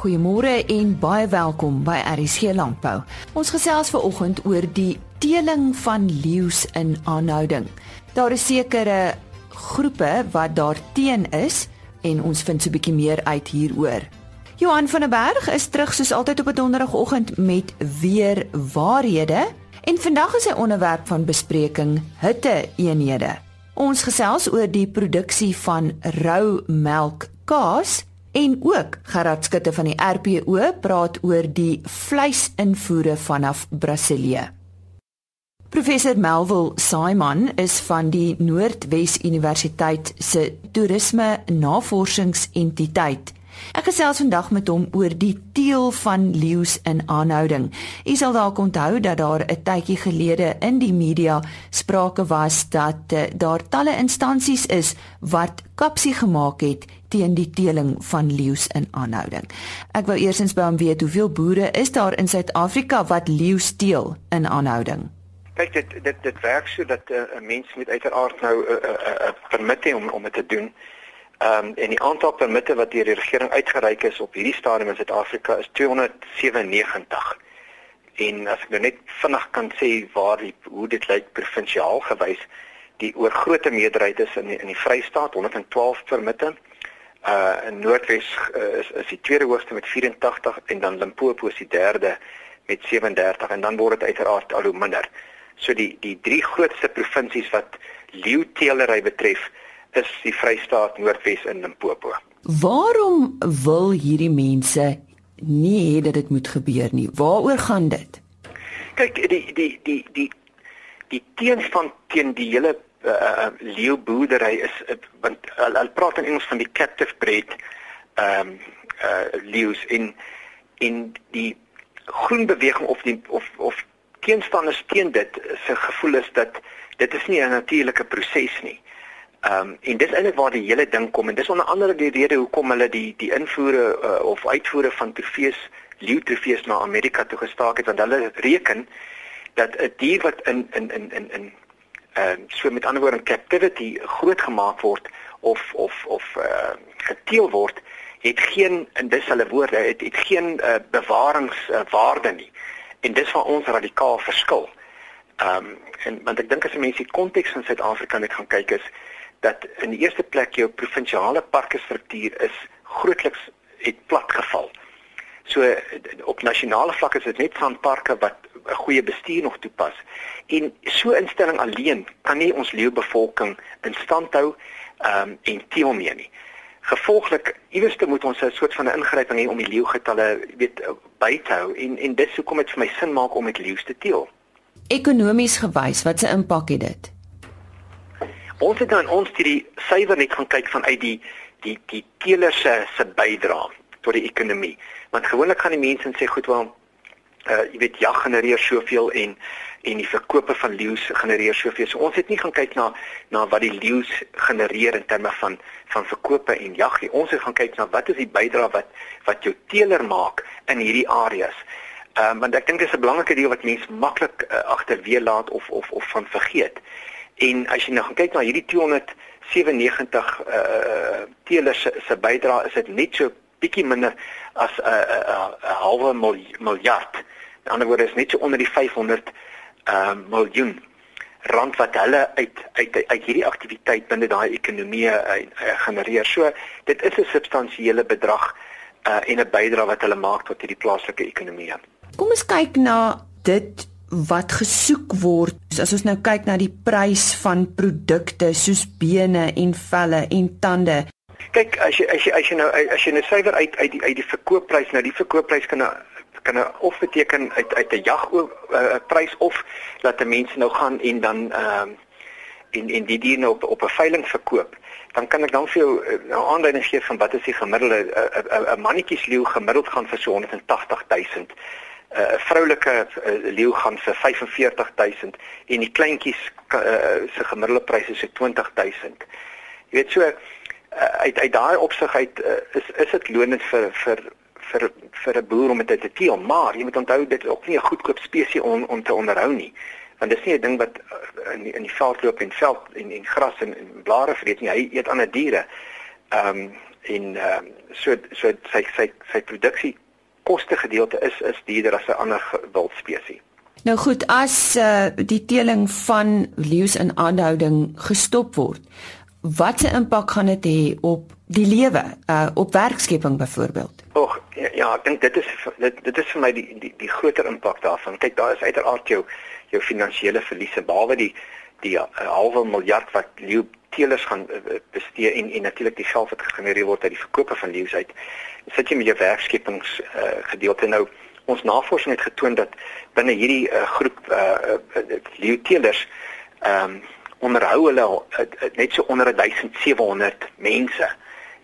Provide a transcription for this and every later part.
Goeiemôre en baie welkom by RSG Landbou. Ons gesels ver oggend oor die teeling van leeu's in aanhouding. Daar is sekere groepe wat daarteen is en ons vind so 'n bietjie meer uit hieroor. Johan van der Berg is terug soos altyd op 'n donderdagoggend met weer waarhede en vandag is sy onderwerp van bespreking hitte eenhede. Ons gesels oor die produksie van rou melk kaas en ook Gerard Skutte van die RPO praat oor die vleisinvoere vanaf Brasilië. Professor Melville Simon is van die Noordwes Universiteit se toerisme navorsingsentiteit. Ek gesels vandag met hom oor die teel van leeu's in aanhouding. U sal dalk onthou dat daar 'n tydjie gelede in die media sprake was dat uh, daar talle instansies is wat kapsie gemaak het teen die teeling van leeu's in aanhouding. Ek wou eersins by hom weet hoeveel boere is daar in Suid-Afrika wat leeu's teel in aanhouding? Kyk dit dit dit werk so dat eh, 'n uh, mens met uiteraard nou 'n uh, uh, uh, permit hê om om dit te doen. Ehm um, en die aantal permitte wat deur die regering uitgereik is op hierdie stadium in Suid-Afrika is 297. En as ek nou net vinnig kan sê waar die hoe dit lyk provinsiaal gewys, die oorgrootste meerderheid is in die, in die Vrystaat 112 permitte. Uh in Noordwes uh, is is die tweede hoogste met 84 en dan Limpopo is die derde met 37 en dan word dit uiteraard al hoe minder. So die die drie grootste provinsies wat leeuteelery betref is die Vrystaat, Noordwes en Limpopo. Waarom wil hierdie mense nie hê dat dit moet gebeur nie? Waaroor gaan dit? Kyk, die die die die die teenstand teen die hele uh, leeuboerdery is uh, want hulle uh, praat in Engels van die captive bred ehm um, uh leeu's in in die groen beweging of die of of teenstanders teen dit se gevoel is dat dit is nie 'n natuurlike proses nie. Ehm um, en dis eintlik waar die hele ding kom en dis onder andere die rede hoekom hulle die die invoere uh, of uitvoere van trofees leeu trofees na Amerika toe gestaak het want hulle reken dat 'n dier wat in in in in in ehm uh, so met ander woorde in captivity groot gemaak word of of of uh, geteel word het geen in dis hulle woorde het het geen uh, bewaringswaarde uh, nie en dis waar ons radikaal verskil. Ehm um, en want ek dink as mense die konteks van Suid-Afrika net gaan kyk is dat in die eerste plek jou provinsiale parke struktuur is grootliks het platgeval. So op nasionale vlak is dit net van parke wat 'n goeie bestuur nog toepas. En so instelling alleen kan nie ons leeubevolking in stand hou um, en teel mee nie. Gevolglik iewers moet ons 'n soort van 'n ingryping hê om die leeugetalle weet by te hou en en dis hoekom dit vir my sin maak om met leeu's te teel. Ekonomies gewys, wat se impak het dit? Ons het dan ons die syfer net gaan kyk vanuit die die die teeler se se bydrae tot die ekonomie. Want gewoonlik gaan die mense en sê goed wel uh jy weet jag genereer soveel en en die verkope van leeu's genereer soveel. So ons het nie gaan kyk na na wat die leeu's genereer in terme van van verkope en jag nie. Ons het gaan kyk na wat is die bydrae wat wat jou teeler maak in hierdie areas. Ehm um, want ek dink dis 'n belangrike deel wat mense maklik uh, agterweë laat of of of van vergeet. En as jy nou gaan kyk na hierdie 297 uh teelers se se bydrae is dit net so bietjie minder as 'n uh, uh, uh, halwe miljard. In ander woorde is net so onder die 500 uh, miljoen rand wat hulle uit uit uit hierdie aktiwiteit binne daai ekonomie uh, uh, genereer. So dit is 'n substansiële bedrag uh, en 'n bydrae wat hulle maak tot hierdie plaaslike ekonomie. Kom ons kyk na dit wat gesoek word. As ons nou kyk na die prys van produkte soos bene en velle en tande. Kyk, as jy as jy as jy nou as jy 'n syfer uit uit die uit die verkoopprys, nou die verkoopprys kan kan of beteken uit uit 'n jag uh, prys of dat mense nou gaan en dan ehm uh, en en die diere op op 'n veiling verkoop dan kan ek dan vir jou uh, nou aanduiding gee van wat is die gemiddelde 'n uh, uh, uh, mannetjies leeu gemiddeld gaan vir so 180 000 'n uh, vroulike uh, leeu gaan vir 45 000 en die kleintjies uh, se gemiddelde prys is so 20 000 jy weet so uh, uit uit daai opsig uit uh, is is dit lonend vir vir vir vir 'n boer om dit te teel, maar jy moet onthou dit is ook nie 'n goedkoop spesies om om te onderhou nie. Want dit is nie 'n ding wat in die, in die veld loop en veld en en gras en, en blare vreet nie. Hy eet ander diere. Ehm um, en ehm um, so so sy sy sy produksie koste gedeelte is is duurder as 'n ander wildspesie. Nou goed, as uh, die teeling van leeu's in aanhouding gestop word, watse impak gaan dit hê op die lewe, uh, op werkskepping byvoorbeeld? Och, ja, ja, ek dink dit is dit dit is vir my die die die groter impak daarvan. Kyk, daar is uiteraard jou jou finansiële verliese behalwe die die uh, halwe miljard wat leeu teelers gaan uh, bestee en en natuurlik die geld wat gegenereer word uit die verkope van leeu's uit. Sit jy met jou werkskepings uh, gedeelte nou ons navorsing het getoon dat binne hierdie uh, groep uh, uh, leeu teelers ehm um, onderhou hulle uh, uh, net so onder 1700 mense.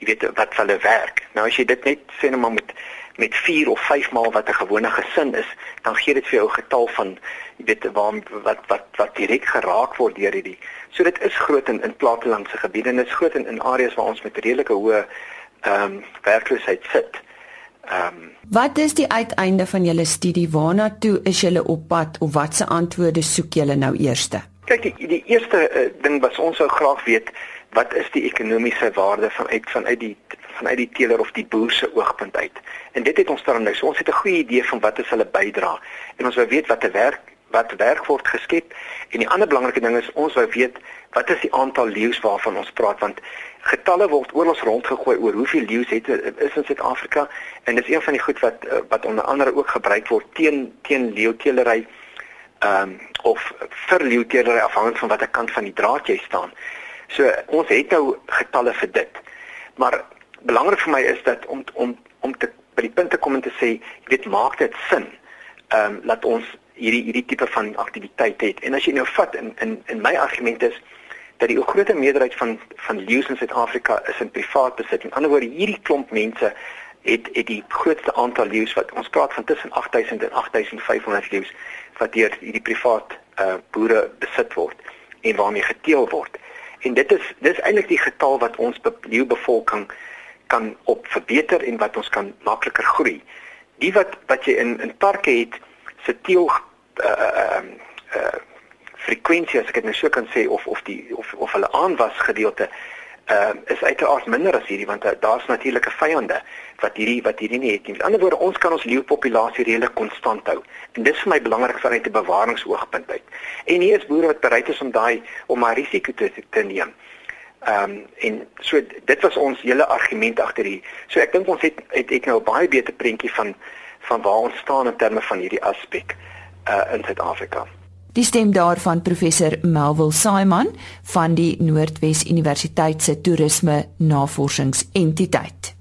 Jy weet wat hulle werk. Nou as jy dit net sê net maar met met 4 of 5 maal wat 'n gewone gesin is, dan gee dit vir jou 'n getal van jy weet waar wat wat wat direk geraak word deur hierdie. So dit is groot in in plattelandse gebiede en dit is groot in in areas waar ons met redelike hoë ehm um, werkloosheid sit. Ehm um, Wat is die uiteinde van julle studie? Waarna toe is julle op pad of watse antwoorde soek julle nou eerste? Kyk, die, die eerste uh, ding wat ons sou graag weet, wat is die ekonomiese waarde vanuit vanuit die vanuit die teeler of die boer se oogpunt uit. En dit het ons dan nou. So ons het 'n goeie idee van wat is hulle bydrae en ons wou weet wat te werk wat werk word geskep en die ander belangrike ding is ons wou weet wat is die aantal leeu's waarvan ons praat want getalle word oral rondgegooi oor hoeveel leeu's het is in Suid-Afrika en dit is een van die goed wat wat onder andere ook gebruik word teen teen leeuteelery ehm um, of vir leeuteelery afhangend van watter kant van die draad jy staan. So ons het nou getalle vir dit. Maar belangrik vir my is dat om om om te by die punt te kom en te sê, jy weet, maak dit sin. Ehm um, laat ons hierdie hierdie tipe van aktiwiteit het. En as jy nou vat in in in my argument is dat die groot meerderheid van van leeu's in Suid-Afrika is in privaat besit. In ander woorde, hierdie klomp mense het het die grootste aantal leeu's wat ons praat van tussen 8000 en 8500 leeu's wat deur hierdie privaat uh boere besit word en waarmee geteel word. En dit is dis eintlik die getal wat ons leeubevolking kan op verbeter en wat ons kan makliker groei. Die wat wat jy in in parke het se teel uh uh uh frekwensie as ek dit nou so kan sê of of die of of hulle aanwas gedeelte ehm uh, is uiteraard minder as hierdie want daar's natuurlike vyande wat hierdie wat hierdie nie het nie. Met ander woorde, ons kan ons leeupopulasie redelik konstant hou. En dis vir my belangrik vanuit 'n bewaringsoogpunt uit. En hier is boere wat bereid is om daai om maar risiko te, te neem. Ehm um, en so dit was ons hele argument agter hier. So ek dink ons het het ek nou 'n baie beter prentjie van van waar ons staan in terme van hierdie aspek uh in Suid-Afrika. Die stem daarvan professor Melville Saiman van die Noordwes Universiteit se Toerisme Navorsingsentiteit.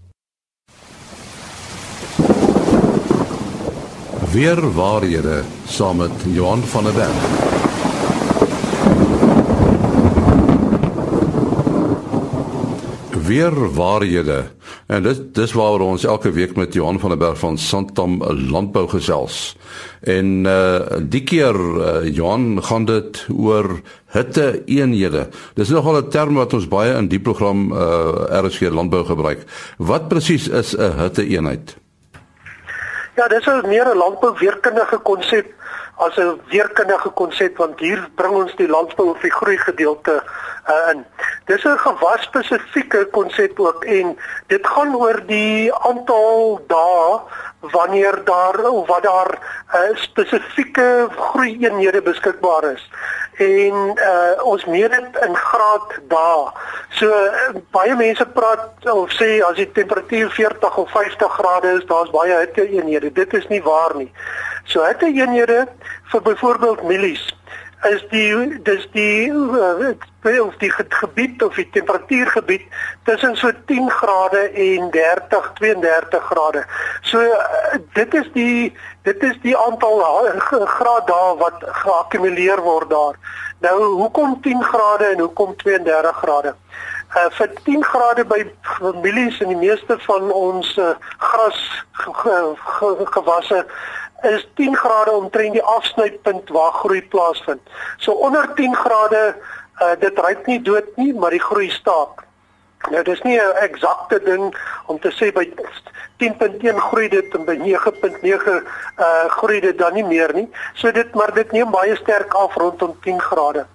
Weer waarhede saam met Johan van der Berg. Weer waarhede. En dit dis waaroor ons elke week met Johan van der Berg van Santam Landbou gesels. En uh die keer uh, Johan gaan dit oor hitte eenhede. Dis nogal 'n term wat ons baie in die program uh RSG Landbou gebruik. Wat presies is 'n hitte eenheid? Ja, dis 'n meer 'n landbou weerkundige konsep as 'n weerkundige konsep want hier bring ons die landbou of die groei gedeelte uh, in. Dis 'n gewasspesifieke konsep ook en dit gaan oor die aantal dae wanneer daar of wat daar uh, spesifieke groeieenhede beskikbaar is. En uh, ons meet dit in graad dae. So uh, baie mense praat of sê as die temperatuur 40 of 50 grade is, daar's baie hitteeenhede. Dit is nie waar nie. So hitteeenhede vir byvoorbeeld mielies is die dis die uh, of die gebied of die temperatuurgebied tussen so 10 grade en 30 32 grade. So uh, dit is die dit is die aantal grade daar wat geakkumuleer word daar. Nou hoekom 10 grade en hoekom 32 grade? Uh, vir 10 grade by families en die meeste van ons uh, gras gewasse is 10 grade omtrent die afsnypunt waar groei plaasvind. So onder 10 grade uh, dit ryk nie dood nie, maar die groei staak. Nou dis nie 'n eksakte ding om te sê by 10.1 groei dit en by 9.9 uh groei dit dan nie meer nie. So dit maar dit neem baie sterk af rondom 10 grade.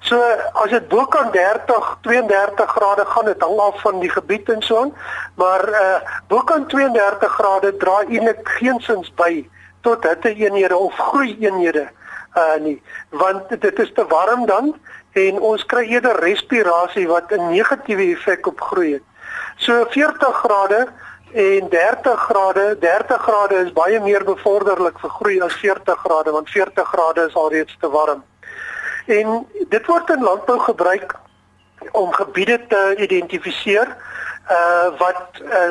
So as dit bo kan 30, 32 grade gaan dit hang af van die gebied en so aan, maar uh bo kan 32 grade dra eintlik geensins by tot hitte eenhede of groei eenhede uh nie, want dit is te warm dan en ons kry eerder respirasie wat 'n negatiewe effek op groei het. So 40 grade en 30 grade, 30 grade is baie meer bevorderlik vir groei as 40 grade want 40 grade is alreeds te warm. En dit word in landbou gebruik om gebiede te identifiseer uh wat uh,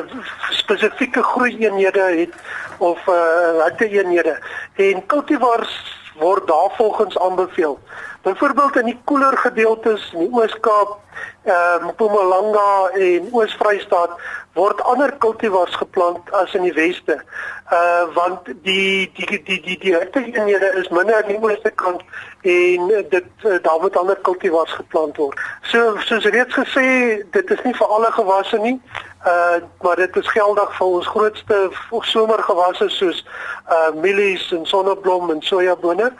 spesifieke groeieenhede het of uh hitte-eenhede en kultivars word daarvolgens aanbeveel. Byvoorbeeld in die koeler gedeeltes in die Oos-Kaap, ehm uh, Mpumalanga en Oos-Vrystaat word ander kultivars geplant as in die Weste. Uh want die die die die die hitteeenhede is minder aan die ooste kant en dit uh, daar moet ander kultivars geplant word. So soos reeds gesê, dit is nie vir alle gewasse nie. Uh maar dit is geldig vir ons grootste somergewasse soos uh mielies en sonneblom en sojabone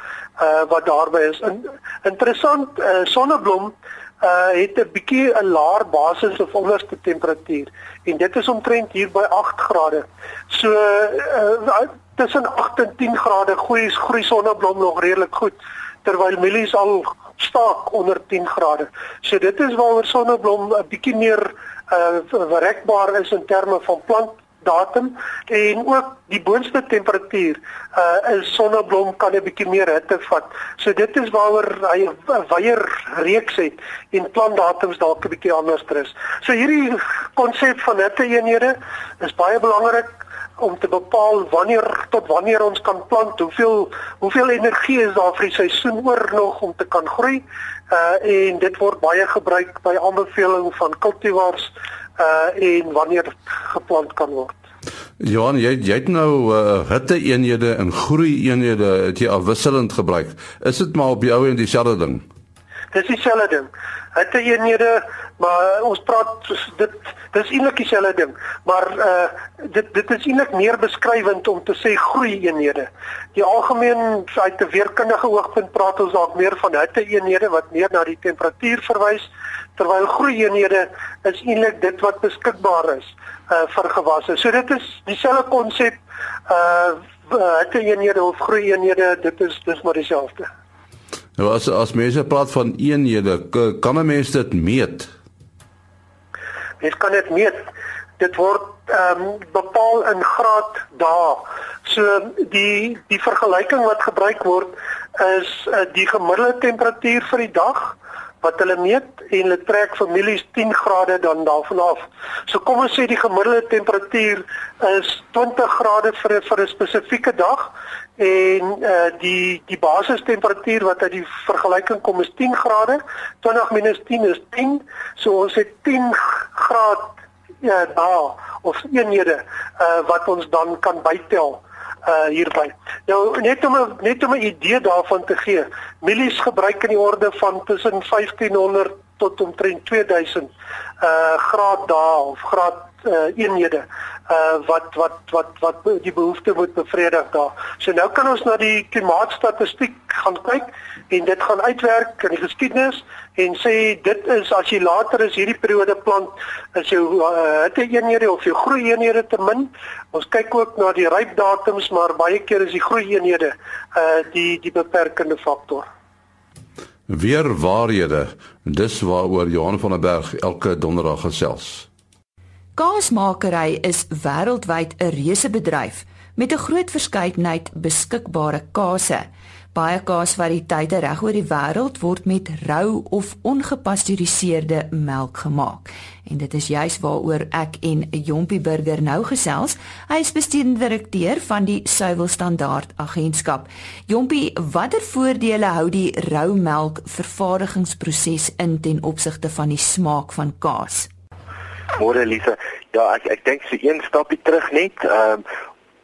uh wat daarby is. In, interessant uh sonneblom uh het 'n bietjie 'n laer basis of onderste temperatuur en dit is omtrent hier by 8 grade. So uh tussen 8 en 10 grade groei groei sonneblom nog redelik goed terwyl mielies al staak onder 10 grade. So dit is waaroor sonneblom 'n bietjie meer uh bereikbaar is in terme van plant datum en ook die boonste temperatuur uh is sonneblom kan 'n bietjie meer hitte vat. So dit is waaroor hy 'n wyeer reeks het en plantdatums dalk 'n bietjie anders is. So hierdie konsep van hitte eenhede is baie belangrik om te bepaal wanneer tot wanneer ons kan plant, hoeveel hoeveel energie is daar vir die seisoen oor nog om te kan groei. Uh en dit word baie gebruik by aanbeveling van kultivars uh en wanneer geplant kan word. Johan, jy jy het nou uh, hitte eenhede en groei eenhede het jy afwisselend gebruik. Is dit maar op die ou en dieselfde ding? Dis dieselfde ding. Hitte eenhede maar ons praat dit dis eintlik dieselfde ding maar uh dit dit is eintlik meer beskrywend om te sê groei eenhede. Die algemeen uit 'n weerkundige oogpunt praat ons dalk meer van hitte eenhede wat meer na die temperatuur verwys terwyl groei eenhede is eintlik dit wat beskikbaar is uh vir gewasse. So dit is dieselfde konsep uh hitte eenhede of groei eenhede dit is dis maar dieselfde Nou as as mense praat van eenhede, kan 'n mens dit meet? Mens kan dit meet. Dit word ehm um, bepaal in graad dae. So die die vergelyking wat gebruik word is uh, die gemiddelde temperatuur vir die dag wat hulle meet en hulle trek families 10 grade dan daarvan af. So kom ons sê die gemiddelde temperatuur is 20 grade vir vir 'n spesifieke dag en uh, die die basistemperatuur wat uit die vergelyking kom is 10 grade. 20 minus 10 is 10. So ons het 10 grade ja daar of eenhede uh, wat ons dan kan bytel uh hierby. Nou net om net om 'n idee daarvan te gee. Mielies gebruik in die orde van tussen 1500 tot omtrent 2000 uh graad dae of graad uh eenhede uh wat wat wat wat die behoefte moet bevredig daar. So nou kan ons na die klimaatstatistiek gaan kyk en dit gaan uitwerk in die geskiedenis en sê dit is as jy later is hierdie periode plant is jou uh, hitte eenhede of jou groei eenhede te min. Ons kyk ook na die rypdatums maar baie keer is die groei eenhede uh die die beperkende faktor. Weer waarhede. Dis waaroor Johan van der Berg elke donderdag gesels. Kaasmakery is wêreldwyd 'n reuse bedryf met 'n groot verskeidenheid beskikbare kase. Baie kaasvariëteite reg oor die wêreld word met rou of ongepasteuriseerde melk gemaak. En dit is juis waaroor ek en Jompie Burger nou gesels. Hy is bestuurende direkteur van die Suiwel Standaard Agentskap. Jompie, watter voordele hou die rou melk vervaardigingsproses in ten opsigte van die smaak van kaas? Môre Lisa, ja, ek ek dink so een stapie terug net. Ehm um,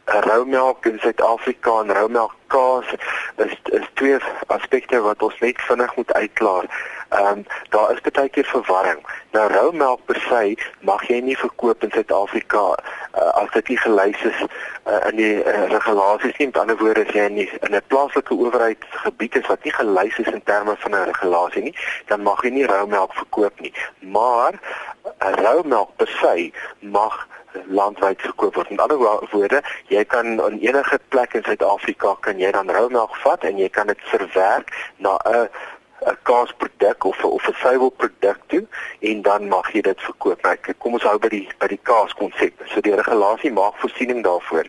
rou melk in Suid-Afrika en rou melk kaas is is twee aspekte wat ons net vinnig moet uitklaar. Ehm um, daar is baie keer verwarring. Nou rou melk per se mag jy nie verkoop in Suid-Afrika uh, as dit nie gelys is uh, in die uh, regulasies nie. Met ander woorde, as jy in 'n plaaslike owerheidsgebied is wat nie gelys is in terme van 'n regulasie nie, dan mag jy nie rou melk verkoop nie. Maar rou melk per se mag landwyd verkoop word. In ander woorde, jy kan in enige plek in Suid-Afrika kan jy dan rou melk vat en jy kan dit verwerk na 'n 'n kaasproduk of of 'n suiwelproduk toe en dan mag jy dit verkoop. Nou, kom ons hou by die by die kaaskonsep. So die regulasie maak voorsiening daarvoor.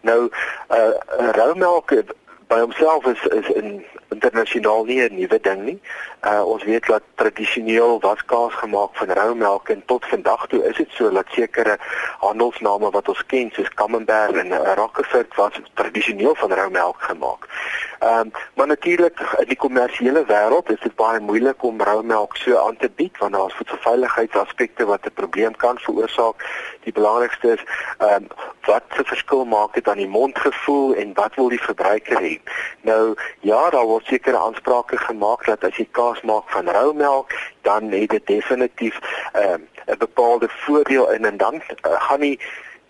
Nou uh roumelk by homself is is in internasionaal nie 'n nuwe ding nie. Uh ons weet dat tradisioneel was kaas gemaak van roumelk en tot vandag toe is dit so dat sekere handelsname wat ons ken soos Camembert en uh, Roquefort was tradisioneel van roumelk gemaak. Ehm um, maar natuurlik in die kommersiële wêreld is dit baie moeilik om roumelk so aan te bied want daar is voedselveiligheidsaspekte wat 'n probleem kan veroorsaak. Die belangrikste is ehm um, wat se verskil maak dit aan die mondgevoel en wat wil die verbruiker hê? Nou ja, daar word sekere aansprake gemaak dat as jy kaas maak van roumelk, dan het dit definitief ehm, 'n uh, bepaalde voordeel in en dan uh, gaan nie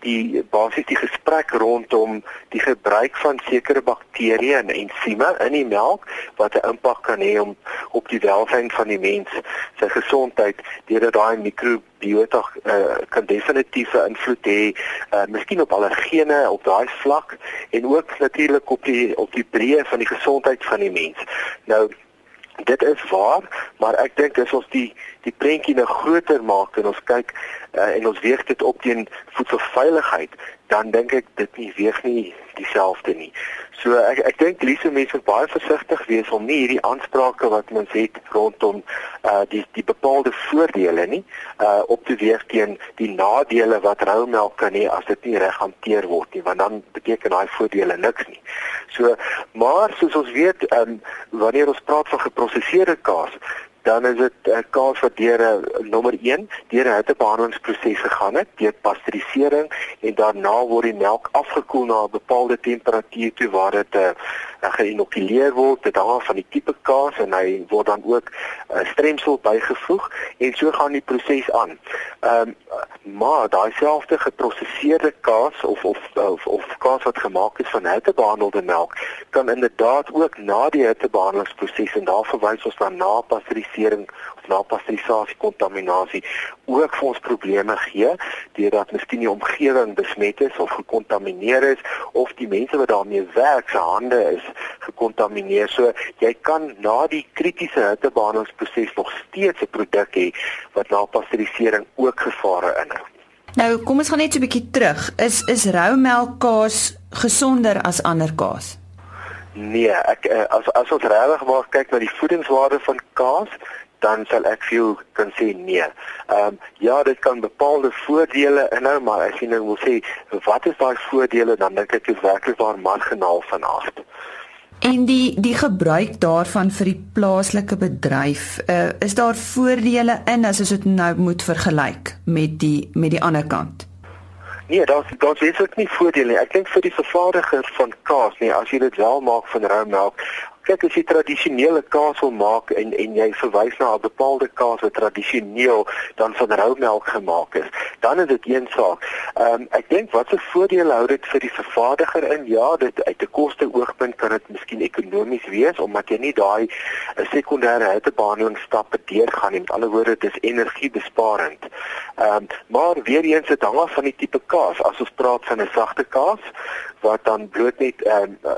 die basies die gesprek rondom die gebruik van sekere bakterieë en ensieme in die melk wat 'n impak kan hê om op die welstand van die mens se gesondheid deurdat daai mikrobiota uh, kan definitief 'n invloed hê uh, miskien op allergene op daai vlak en ook natuurlik op die op die breë van die gesondheid van die mens. Nou dit is waar maar ek dink as ons die die prentjie nou groter maak en ons kyk uh, en ons weeg dit op teen voedselveiligheid, dan dink ek dit nie weeg nie dieselfde nie. So ek ek dink Lise mense moet baie versigtig wees om nie hierdie aansprake wat mens het rondom uh die die bepaalde voordele nie uh op te weeg teen die nadele wat roumelk kan hê as dit nie reg hanteer word nie, want dan beteken daai voordele niks nie. So maar soos ons weet, um wanneer ons praat van geprosesede kaas, dan is dit 'n uh, kaas wat deur 'n uh, nommer 1 deur 'n hittebehandelingsproses gegaan het, deur pasteurisering en daarna word die melk afgekoel na 'n bepaalde temperatuur toe waar dit uh, geïnokuleer word, dit hang van die tipe kaas en hy word dan ook uh, stremsel bygevoeg en so gaan die proses aan. Ehm um, maar daai selfde geprosesede kaas of of of, of kaas wat gemaak is van hittebehandelde melk kan inderdaad ook na die hittebehandelingsproses en daar verwys ons dan na pasteurisasie pasteurisering of na pasteurisasie kontaminasie ook vir ons probleme gee deurdat miskien die omgewing besmet is of gekontamineer is of die mense wat daarmee werk se hande is gekontamineer. So jy kan na die kritiese hittebehandelingsproses nog steeds 'n produk hê wat na pasteurisering ook gevare inhou. Nou, kom ons gaan net so 'n bietjie terug. Is is roumelk kaas gesonder as ander kaas? Nee, ek eh, as as ons regtig maar kyk na die voedingswaarde van kaas, dan sal ek vir jou kan sê nee. Ehm um, ja, dit kan bepaalde voordele inhou, maar as jy nou wil sê wat is daai voordele, dan dink ek is werklik waar marginaal van af. En die die gebruik daarvan vir die plaaslike bedryf, uh, is daar voordele in as ons dit nou moet vergelyk met die met die ander kant? Nee, daar's daar's wesentlik nie voordele nie. Ek dink vir die vervaardiger van kaas, nee, as jy dit wel maak van rauwmelk, kyk as jy tradisionele kaas wil maak en en jy verwys na 'n bepaalde kaas wat tradisioneel dan van rauwmelk gemaak is, dan is dit een saak. Ehm um, ek dink wat se voordele hou dit vir die vervaardiger in? Ja, dit uit 'n koste oogpunt kan dit miskien ekonomies wees omdat jy nie daai eh, sekondêre hittebehandeling stappe deurgaan nie. Met ander woorde, dit is energiebesparend. Ehm um, maar weer eens dit hang af van die tipe kaas. As ons praat van 'n sagte kaas wat dan bloot net ehm um,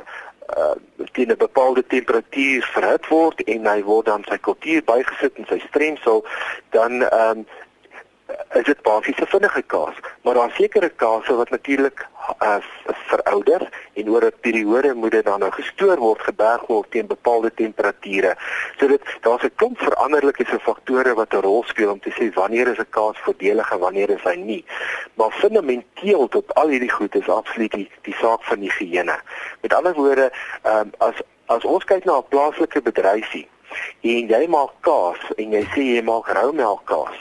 uh teen 'n bepaalde temperatuur verhit word en hy word dan sy kultuur bygesit in sy stremsel dan ehm um, is dit basies 'n vinnige kaas, maar daar sekere kaase wat natuurlik as uh, verouder en oor 'n periode moet dit dan nou gestoor word, geberg word teen bepaalde temperature. So dit daar's 'n klomp veranderlike faktore wat 'n rol speel om te sê wanneer is 'n kaas voordelig en wanneer is hy nie. Maar fundamenteel tot al hierdie goed is absoluut die, die saak van higiëne. Met ander woorde, ehm um, as as ons kyk na 'n plaaslike bedryfie en jy maak kaas en jy sê jy maak roumelk kaas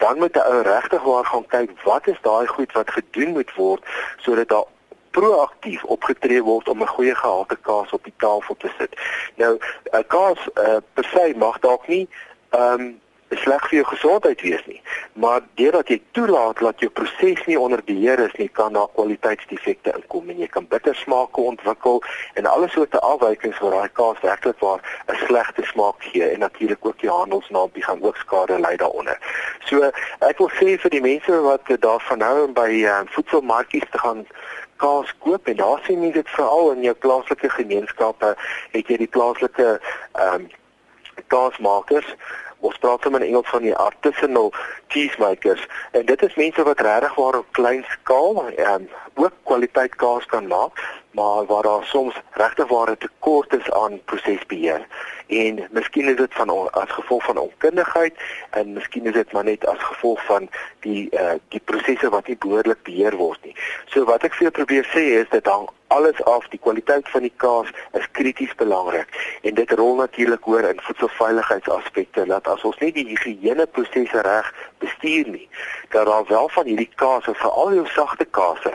dan moet 'n ou regtig waar gaan kyk wat is daai goed wat gedoen moet word sodat daar proaktief opgetree word om 'n goeie gehalte kaas op die tafel te sit. Nou 'n kaas uh, per se mag dalk nie ehm um, sleg vir jou gesondheid wees nie. Maar deurdat jy toelaat dat jou proses nie onder beheer is nie, kan daar kwaliteitsdefekte inkom en jy kan bitter smake ontwikkel en alles soorte afwykings waar daai kaas werklik waar 'n slegte smaak gee en natuurlik ook die handelsnaam gaan ook skade ly daaronder. So ek wil sê vir die mense wat daarvan hou om by uh, voedselmarkies te gaan kaas koop en daar sien jy dit veral in jou plaaslike gemeenskappe het jy die plaaslike ehm um, kaasmakers ons praat sommer in Engels van die artisanal cheesemakers en dit is mense wat regtig waar op klein skaal en ook kwaliteit kaas kan maak maar waar daar soms regtig waar 'n tekort is aan prosesbeheer en miskien is dit van as gevolg van onkundigheid en miskien is dit maar net as gevolg van die uh, die prosesse wat nie behoorlik beheer word nie. So wat ek vir jou probeer sê is dit hang alles af. Die kwaliteit van die kaas is krities belangrik. En dit rol natuurlik hoor in voedselveiligheidsaspekte dat as ons nie die higiëneprosesse reg bestuur nie dat daar wel van hierdie kaas en veral jou sagte kase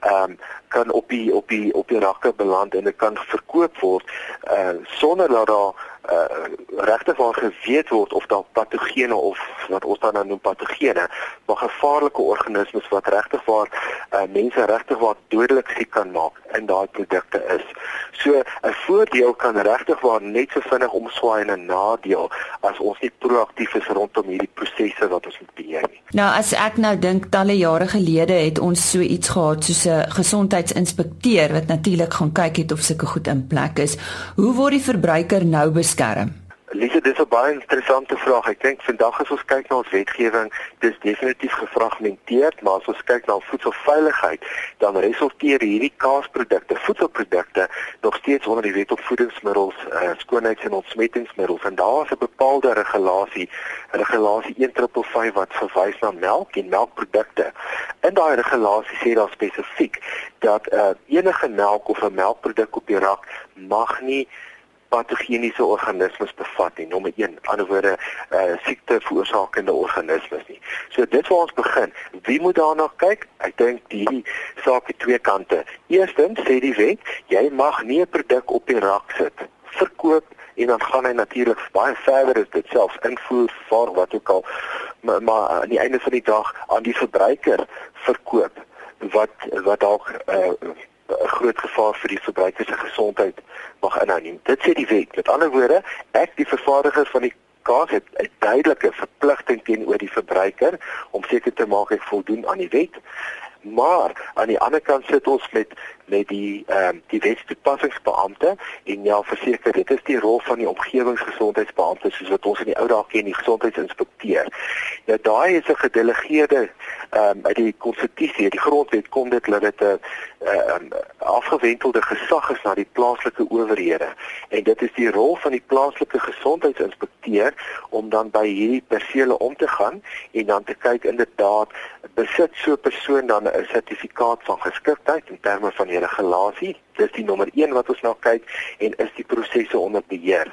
ehm um, kan op die op die op die rakke beland en dit kan verkoop word uh sonder dat daar uh regtig waar geweet word of daar patogene of wat ons dan nou noem patogene, maar gevaarlike organismes wat regtig waar uh mense regtig waar dodelik siek kan maak in daai produkte is. So 'n voordeel kan regtig waar net so vinnig omswaai in 'n nadeel as ons nie proaktief is rondom hierdie prosesse wat ons moet beheer nie. Nou as ek nou dink talle jare gelede het ons so iets gehad soos 'n gesondheidsinspekteur wat natuurlik gaan kyk het of sulke goed in plek is. Hoe word die verbruiker nou beskerm? Lise, dis 'n baie interessante vraag. Ek dink vandag as ons kyk na ons wetgewing, dis definitief gefragmenteerd, maar as ons kyk na voedselveiligheid, dan resulteer hierdie kaasprodukte, voedselprodukte nog steeds onder die wet op voedingsmiddels, uh, skoonheids- en ontsmettingsmiddels en daar is 'n bepaalde regulasie, regulasie 1555 wat verwys na melk en melkprodukte. In daai regulasie sê daar spesifiek dat uh, enige melk of 'n melkproduk op die rak mag nie patogeniese organismes bevat nie. Nommer 1, ander woorde, uh siekte veroorsakende organismes nie. So dit waar ons begin. Wie moet daarna kyk? Ek dink die saak het twee kante. Eerstens sê die wet, jy mag nie 'n produk op die rak sit verkoop en dan gaan hy natuurlik baie verder as dit selfs invoer vir wat ook al maar, maar aan die einde van die dag aan die verbruiker verkoop wat wat dalk uh, 'n groot gevaar vir die verbruiker se gesondheid mag inhou nie. Dit sê die wet. Met ander woorde, ek die vervaardiger van die kaas het 'n duidelike verpligting teenoor die verbruiker om seker te maak hy voldoen aan die wet. Maar aan die ander kant sit ons met met die ehm um, die wetstoepassingsbeampte en ja verseker dit is die rol van die omgewingsgesondheidsbeampte soos wat ons in die ou dae ken die gesondheidsinspekteur. Nou daai is 'n gedelegeerde ehm um, uit die konstitusie, die grondwet kom dit dat dit 'n ehm afgewentelde gesag is na die plaaslike owerhede en dit is die rol van die plaaslike gesondheidsinspekteur om dan by hierdie persele om te gaan en dan te kyk inderdaad besit so 'n persoon dan 'n sertifikaat van geskiktheid in terme van die regulasie. Dis die nommer 1 wat ons nou kyk en is die prosesse onder beheer.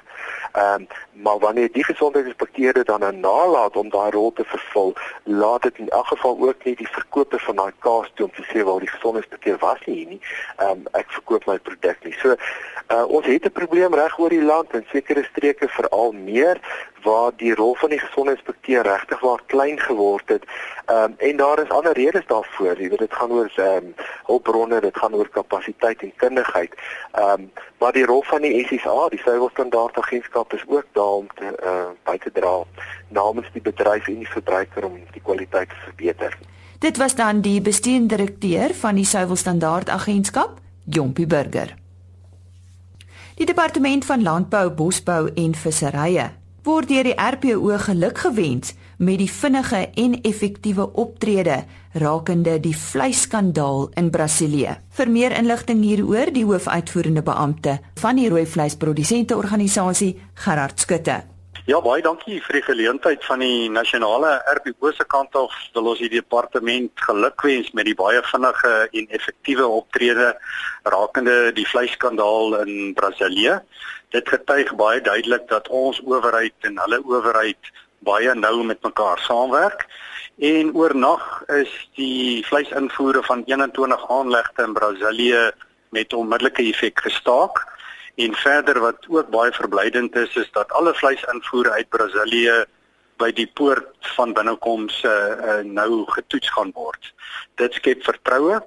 Ehm um, maar wanneer die gesondheidsinspekteure dan nou nalat om daai rol te vervul, laat dit in elk geval ook nie die verkoper van daai kaas toe om te sê wel die gesondheidsinspekteur was nie hier nie. Ehm um, ek verkoop my produk nie. So uh, ons het 'n probleem reg oor die land in sekere streke veral meer waar die rol van die gesondheidsinspekteur regtig waar klein geword het. Ehm um, en daar is ander redes daarvoor. Jy weet dit gaan oor ehm um, hulpbronne, dit gaan oor kapasiteit en kundigheid. Ehm um, maar die rol van die SSA, die suiwelstandardagentskap is ook daar om te uh, by te dra namens die bedryf en die verbruiker om die kwaliteit te verbeter. Dit was dan die bestuurende direkteur van die suiwelstandardagentskap, Jompie Burger. Die departement van landbou, bosbou en visserye word deur die RPO geluk gewens met die vinnige en effektiewe optrede rakende die vleisskandaal in Brasilië. Vir meer inligting hieroor, die hoofuitvoerende beampte van die rooi vleisprodusente organisasie, Gerard Skutte. Ja, baie dankie vir die geleentheid van die nasionale RPO se kant af. Wil ons die departement gelukwens met die baie vinnige en effektiewe optrede rakende die vleisskandaal in Brasilië. Dit getuig baie duidelik dat ons owerheid en hulle owerheid baie nou met mekaar saamwerk. En oornag is die vleisinvoere van 21 aanlegte in Brasilië met onmiddellike effek gestaak. En verder wat ook baie verblydend is, is dat alle vleisinvoere uit Brasilië by die poort van binnekoms uh, uh, nou getoets gaan word. Dit skep vertroue.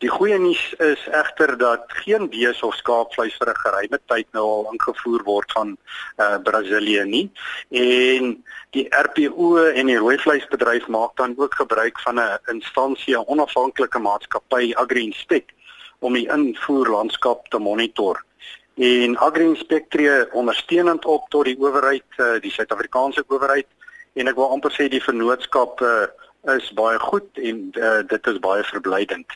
Die goeie nuus is egter dat geen bees of skaapvleis vir 'n geruime tyd nou al ingevoer word van uh, Brasilië nie. En die RPO en die rooi vleisbedryf maak dan ook gebruik van 'n instansie, 'n onafhanklike maatskappy AgriInspect om die invoerlandskap te monitor. En AgriInspect tree ondersteunend op tot die owerheid, uh, die Suid-Afrikaanse owerheid en ek wil amper sê die vennootskap uh, is baie goed en uh, dit is baie verblydend.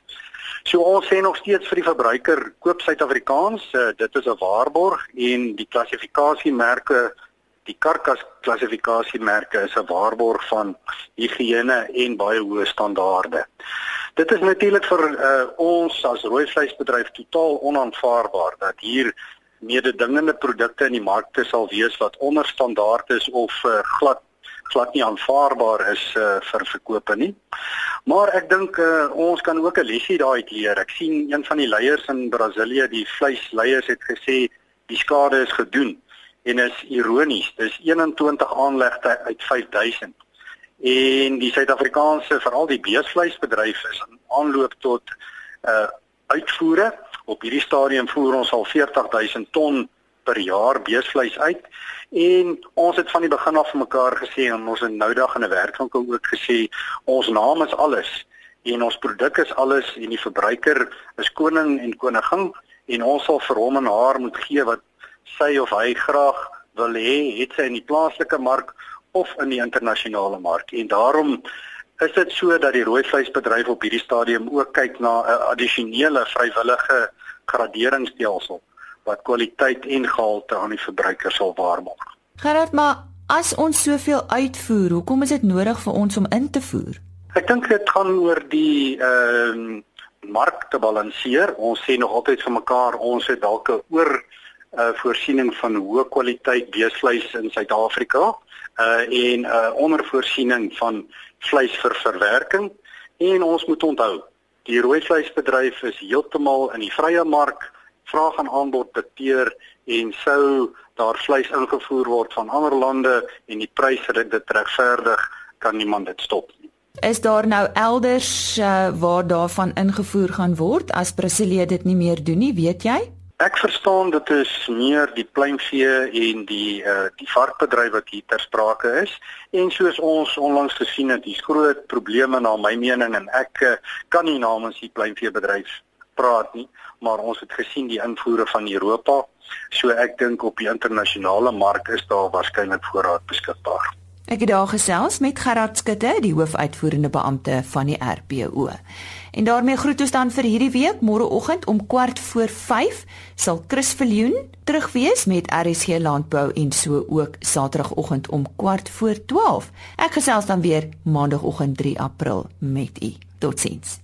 So ons sê nog steeds vir die verbruiker koop Suid-Afrikaans, uh, dit is 'n waarborg en die klassifikasiemerke, die karkas klassifikasiemerke is 'n waarborg van higiëne en baie hoë standaarde. Dit is natuurlik vir uh, ons as rooi vleisbedryf totaal onaanvaarbaar dat hier mededingende produkte in die markte sal wees wat onder standaard is of uh, glad glad nie aanvaarbaar is uh, vir verkope nie. Maar ek dink uh, ons kan ook 'n lesie daai leer. Ek sien een van die leiers in Brasilië, die vleisleiers het gesê die skade is gedoen en is ironies. Dis 21 aanlegte uit 5000. En die Suid-Afrikaanse, veral die beesvleisbedryf is in aanloop tot uh uitvoere. Op hierdie stadium voer ons al 40000 ton per jaar beesvleis uit En ons het van die begin af mekaar gesê en ons het nou dag in 'n werkswinkel ook gesê ons naam is alles en ons produk is alles en die verbruiker is koning en koningin en ons sal vir hom en haar moet gee wat sy of hy graag wil hê, het sy in die plaaslike mark of in die internasionale mark. En daarom is dit so dat die rooi vleisbedryf op hierdie stadium ook kyk na 'n addisionele vrywillige graderingsstelsel wat kwaliteit en gehalte aan die verbruiker sal waarmaak. Gerard, maar as ons soveel uitvoer, hoekom is dit nodig vir ons om in te voer? Ek dink dit gaan oor die ehm uh, mark te balanseer. Ons sê nog altyd vir mekaar ons het dalk 'n oor uh, voorsiening van hoë kwaliteit beesvleis in Suid-Afrika uh, en uh, ondervoorsiening van vleis vir verwerking en ons moet onthou die rooi vleisbedryf is heeltemal in die vrye mark vraag en aanbod dikteer en sou daar vleis ingevoer word van ander lande en die pryse dit dit regverdig kan niemand dit stop nie. Is daar nou elders uh, waar daarvan ingevoer gaan word as Brasilië dit nie meer doen nie, weet jy? Ek verstaan dit is meer die pluimvee en die uh die varkbedryf wat hier ter sprake is en soos ons onlangs gesien het, hier's groot probleme na my mening en ek uh, kan nie namens die pluimveebedryf praat nie, maar ons het gesien die invoere van Europa. So ek dink op die internasionale mark is daar waarskynlik voorraad beskikbaar. Ek het daar gesels met Gerard Skutte, die hoofuitvoerende beampte van die RPO. En daarmee groet ons dan vir hierdie week. Môreoggend om kwart voor 5 sal Chris Viljoen terug wees met RSG Landbou en so ook Saterdagoggend om kwart voor 12. Ek gesels dan weer Maandagoggend 3 April met u. Totsiens.